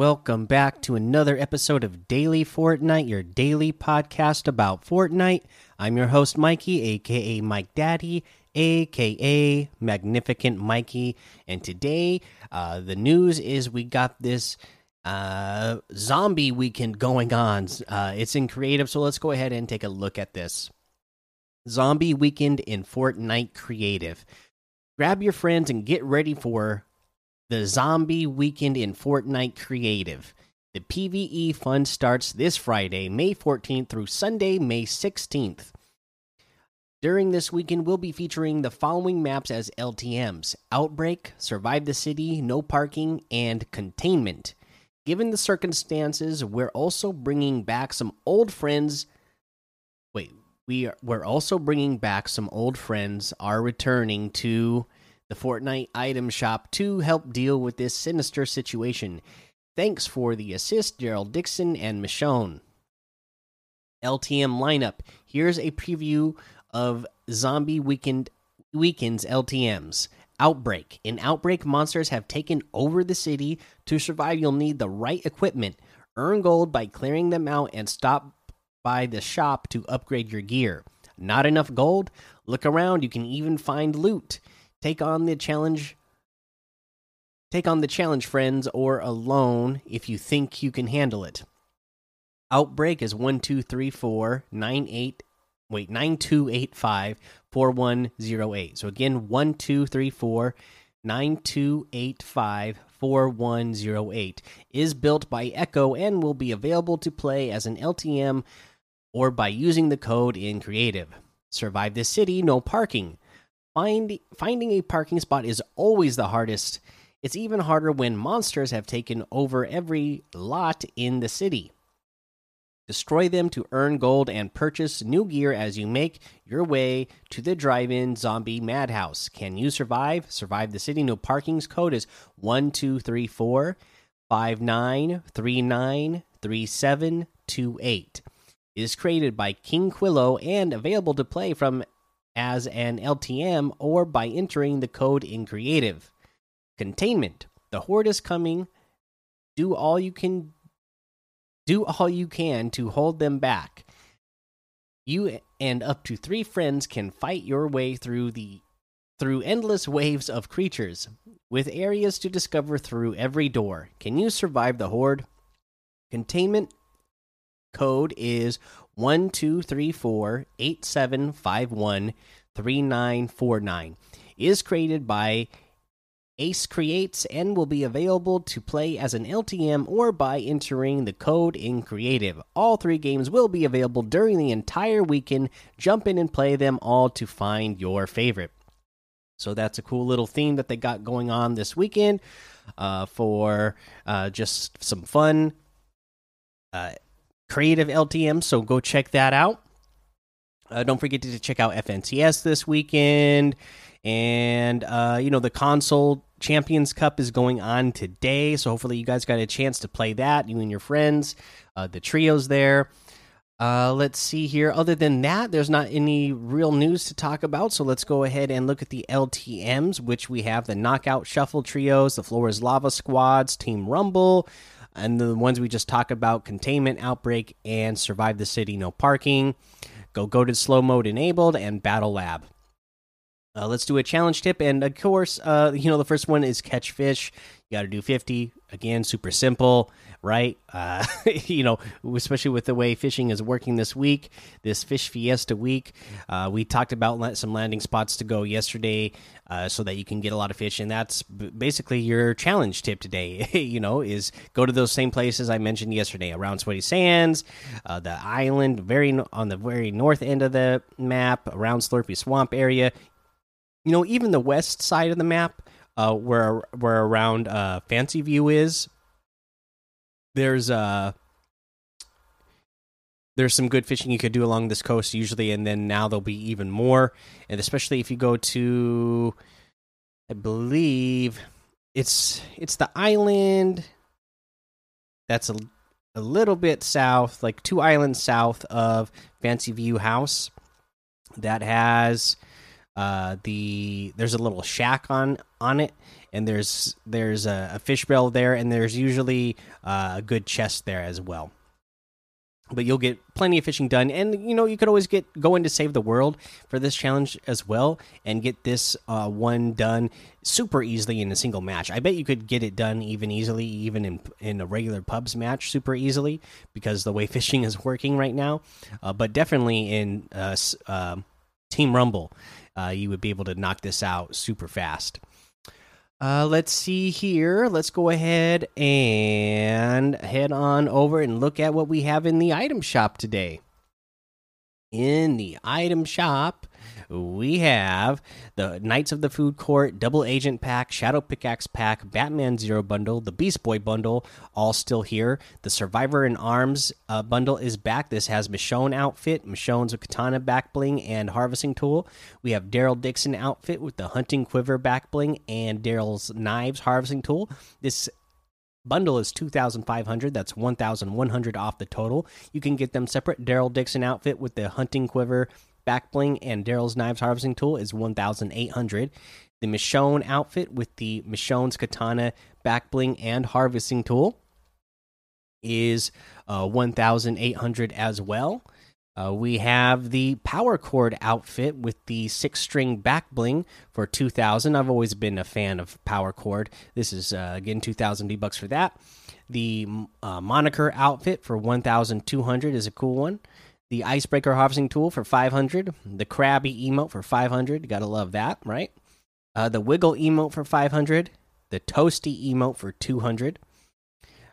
Welcome back to another episode of Daily Fortnite, your daily podcast about Fortnite. I'm your host, Mikey, aka Mike Daddy, aka Magnificent Mikey. And today, uh, the news is we got this uh, zombie weekend going on. Uh, it's in creative, so let's go ahead and take a look at this. Zombie weekend in Fortnite creative. Grab your friends and get ready for the Zombie Weekend in Fortnite Creative. The PvE fun starts this Friday, May 14th through Sunday, May 16th. During this weekend, we'll be featuring the following maps as LTMs Outbreak, Survive the City, No Parking, and Containment. Given the circumstances, we're also bringing back some old friends. Wait, we are, we're also bringing back some old friends are returning to the Fortnite item shop to help deal with this sinister situation. Thanks for the assist, Daryl Dixon and Michonne. LTM lineup. Here's a preview of Zombie Weekend Weekend's LTMs. Outbreak. In Outbreak, monsters have taken over the city. To survive, you'll need the right equipment. Earn gold by clearing them out and stop by the shop to upgrade your gear. Not enough gold? Look around, you can even find loot. Take on the challenge. Take on the challenge, friends, or alone if you think you can handle it. Outbreak is one two three four nine eight wait nine two eight five four one zero eight. So again, one two three four nine two eight five four one zero eight is built by Echo and will be available to play as an LTM or by using the code in Creative. Survive the city, no parking. Find, finding a parking spot is always the hardest. It's even harder when monsters have taken over every lot in the city. Destroy them to earn gold and purchase new gear as you make your way to the drive in zombie madhouse. Can you survive? Survive the city. No parking's code is 1234 5939 3728. It is created by King Quillo and available to play from as an LTM or by entering the code in creative. Containment. The horde is coming. Do all you can do all you can to hold them back. You and up to 3 friends can fight your way through the through endless waves of creatures with areas to discover through every door. Can you survive the horde? Containment code is one two three four eight seven five one three nine four nine. Is created by Ace Creates and will be available to play as an LTM or by entering the code in Creative. All three games will be available during the entire weekend. Jump in and play them all to find your favorite. So that's a cool little theme that they got going on this weekend uh, for uh, just some fun. Uh, creative LTM, so go check that out. Uh, don't forget to check out FNCS this weekend. And, uh, you know, the console Champions Cup is going on today. So hopefully you guys got a chance to play that, you and your friends. Uh, the trio's there. Uh, let's see here. Other than that, there's not any real news to talk about. So let's go ahead and look at the LTMs, which we have the Knockout Shuffle Trios, the Floor is Lava Squads, Team Rumble, and the ones we just talked about containment outbreak and survive the city no parking go go to slow mode enabled and battle lab. Uh, let's do a challenge tip and of course uh, you know the first one is catch fish. You got to do 50 again super simple right? Uh, you know especially with the way fishing is working this week this fish fiesta week. Uh, we talked about some landing spots to go yesterday uh, so that you can get a lot of fish. And that's basically your challenge tip today you know is go to those same places i mentioned yesterday around sweaty sands uh, the island very on the very north end of the map around slurpy swamp area. You know even the west side of the map uh, where where around uh, fancy view is there's uh there's some good fishing you could do along this coast usually and then now there'll be even more. And especially if you go to i believe it's it's the island that's a, a little bit south like two islands south of fancy view house that has uh, the there's a little shack on on it, and there's there's a, a fish barrel there, and there's usually uh, a good chest there as well. But you'll get plenty of fishing done and you know you could always get go in to save the world for this challenge as well and get this uh, one done super easily in a single match. I bet you could get it done even easily even in in a regular pubs match super easily because the way fishing is working right now. Uh, but definitely in uh, um, team rumble uh, you would be able to knock this out super fast uh, let's see here. Let's go ahead and head on over and look at what we have in the item shop today. In the item shop, we have the Knights of the Food Court Double Agent Pack, Shadow Pickaxe Pack, Batman Zero Bundle, the Beast Boy Bundle, all still here. The Survivor in Arms uh, Bundle is back. This has Michonne outfit, Michonne's Katana back bling and harvesting tool. We have Daryl Dixon outfit with the Hunting Quiver back bling and Daryl's Knives harvesting tool. This bundle is 2500 that's 1100 off the total you can get them separate daryl dixon outfit with the hunting quiver back bling and Daryl's knives harvesting tool is 1,800. The Michonne outfit with the Michonne's katana back bling and harvesting tool is uh, 1,800 as well. Uh, we have the power chord outfit with the six string back bling for 2000 i've always been a fan of power chord. This is uh, again 2000 v bucks for that. The uh, moniker outfit for 1200 is a cool one. The icebreaker harvesting tool for 500 the crabby emote for 500 You gotta love that right? Uh, the wiggle emote for 500 the toasty emote for 200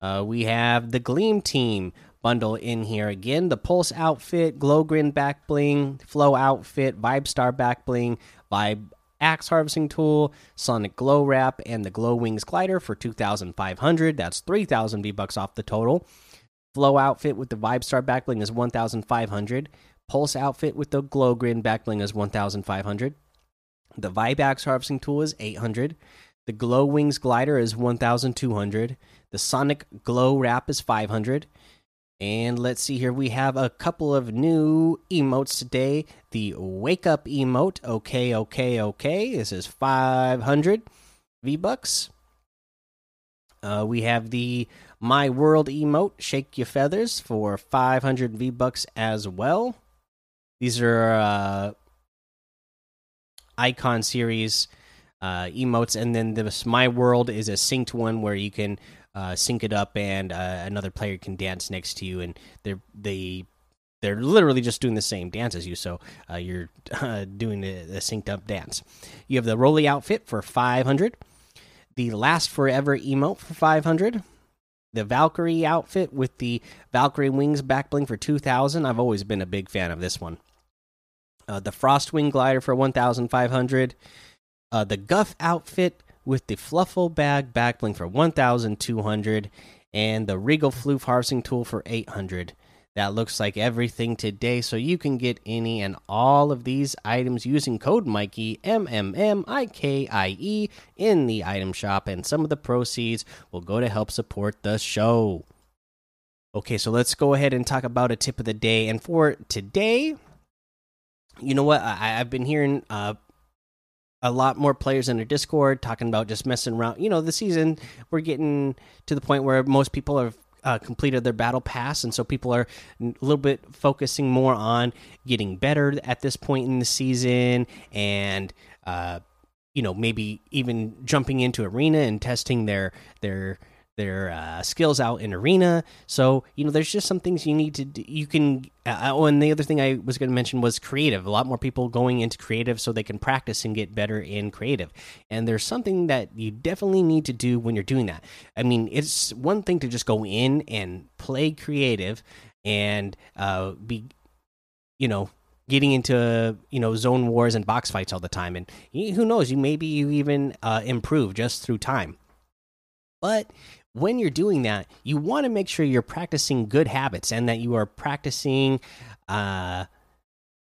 uh, we have the gleam team bundle in here again the pulse outfit glow grin back bling flow outfit vibe star back bling vibe axe harvesting tool sonic glow wrap and the glow wings glider for 2500 that's 3000 v bucks off the total Flow outfit with the Vibe Star backbling is 1,500. Pulse outfit with the Glow Grin backbling is 1,500. The Vibe Axe harvesting tool is 800. The Glow Wings glider is 1,200. The Sonic Glow wrap is 500. And let's see here, we have a couple of new emotes today. The Wake Up emote, okay, okay, okay. This is 500 V Bucks. Uh, we have the My World emote, Shake Your Feathers, for 500 V Bucks as well. These are uh, Icon series uh, emotes, and then this My World is a synced one where you can uh, sync it up and uh, another player can dance next to you, and they're they they're literally just doing the same dance as you, so uh, you're uh, doing a, a synced up dance. You have the Roly outfit for 500 the Last Forever emote for 500. The Valkyrie outfit with the Valkyrie wings back bling for 2000. I've always been a big fan of this one. Uh, the Frostwing glider for 1500. Uh, the Guff outfit with the Fluffle bag back bling for 1200. And the Regal Floof harvesting tool for 800. That looks like everything today, so you can get any and all of these items using code Mikey M M M I K I E in the item shop, and some of the proceeds will go to help support the show. Okay, so let's go ahead and talk about a tip of the day. And for today, you know what? I, have been hearing uh, a lot more players in their Discord talking about just messing around. You know, the season we're getting to the point where most people have uh, completed their battle pass, and so people are a little bit focusing more on getting better at this point in the season, and uh, you know maybe even jumping into arena and testing their their their uh, skills out in arena. So you know, there's just some things you need to do. you can. Uh, oh, and the other thing I was going to mention was creative. A lot more people going into creative so they can practice and get better in creative. And there's something that you definitely need to do when you're doing that. I mean, it's one thing to just go in and play creative and uh, be, you know, getting into you know zone wars and box fights all the time and who knows you maybe you even uh, improve just through time but when you're doing that, you want to make sure you're practicing good habits and that you are practicing, uh,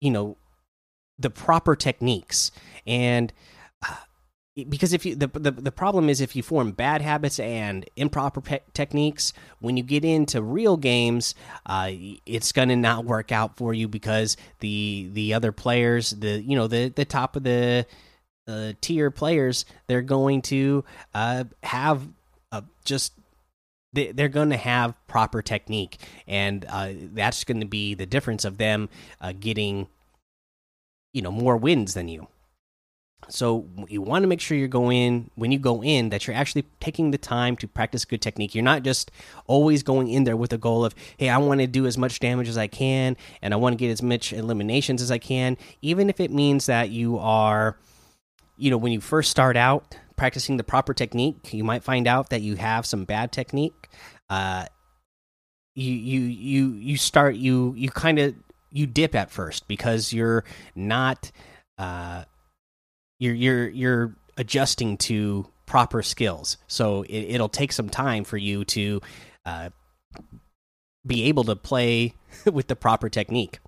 you know, the proper techniques. And uh, because if you the, the the problem is if you form bad habits and improper techniques when you get into real games uh, it's going to not work out for you because the the other players the you know the the top of the uh, tier players they're going to uh, have just they, are going to have proper technique and uh, that's going to be the difference of them uh, getting you know more wins than you so you want to make sure you're going when you go in that you're actually taking the time to practice good technique. You're not just always going in there with a goal of, hey, I want to do as much damage as I can and I want to get as much eliminations as I can, even if it means that you are, you know, when you first start out practicing the proper technique, you might find out that you have some bad technique. Uh, you you you you start you you kind of you dip at first because you're not uh you're you're you're adjusting to proper skills. So it, will take some time for you to uh, be able to play with the proper technique.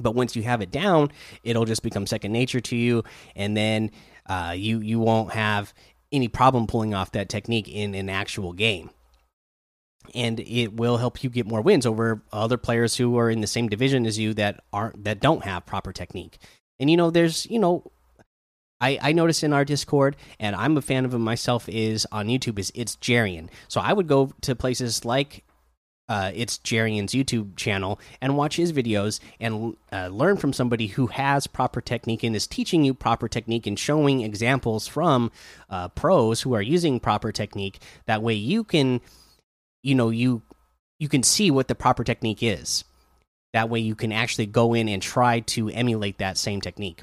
But once you have it down, it'll just become second nature to you, and then uh, you you won't have any problem pulling off that technique in an actual game. And it will help you get more wins over other players who are in the same division as you that aren't that don't have proper technique. And you know, there's you know I, I noticed in our Discord, and I'm a fan of him myself, is on YouTube is it's Jarian. So I would go to places like uh, it's Jarian's YouTube channel and watch his videos and uh, learn from somebody who has proper technique and is teaching you proper technique and showing examples from uh, pros who are using proper technique. That way, you can, you know, you you can see what the proper technique is. That way, you can actually go in and try to emulate that same technique.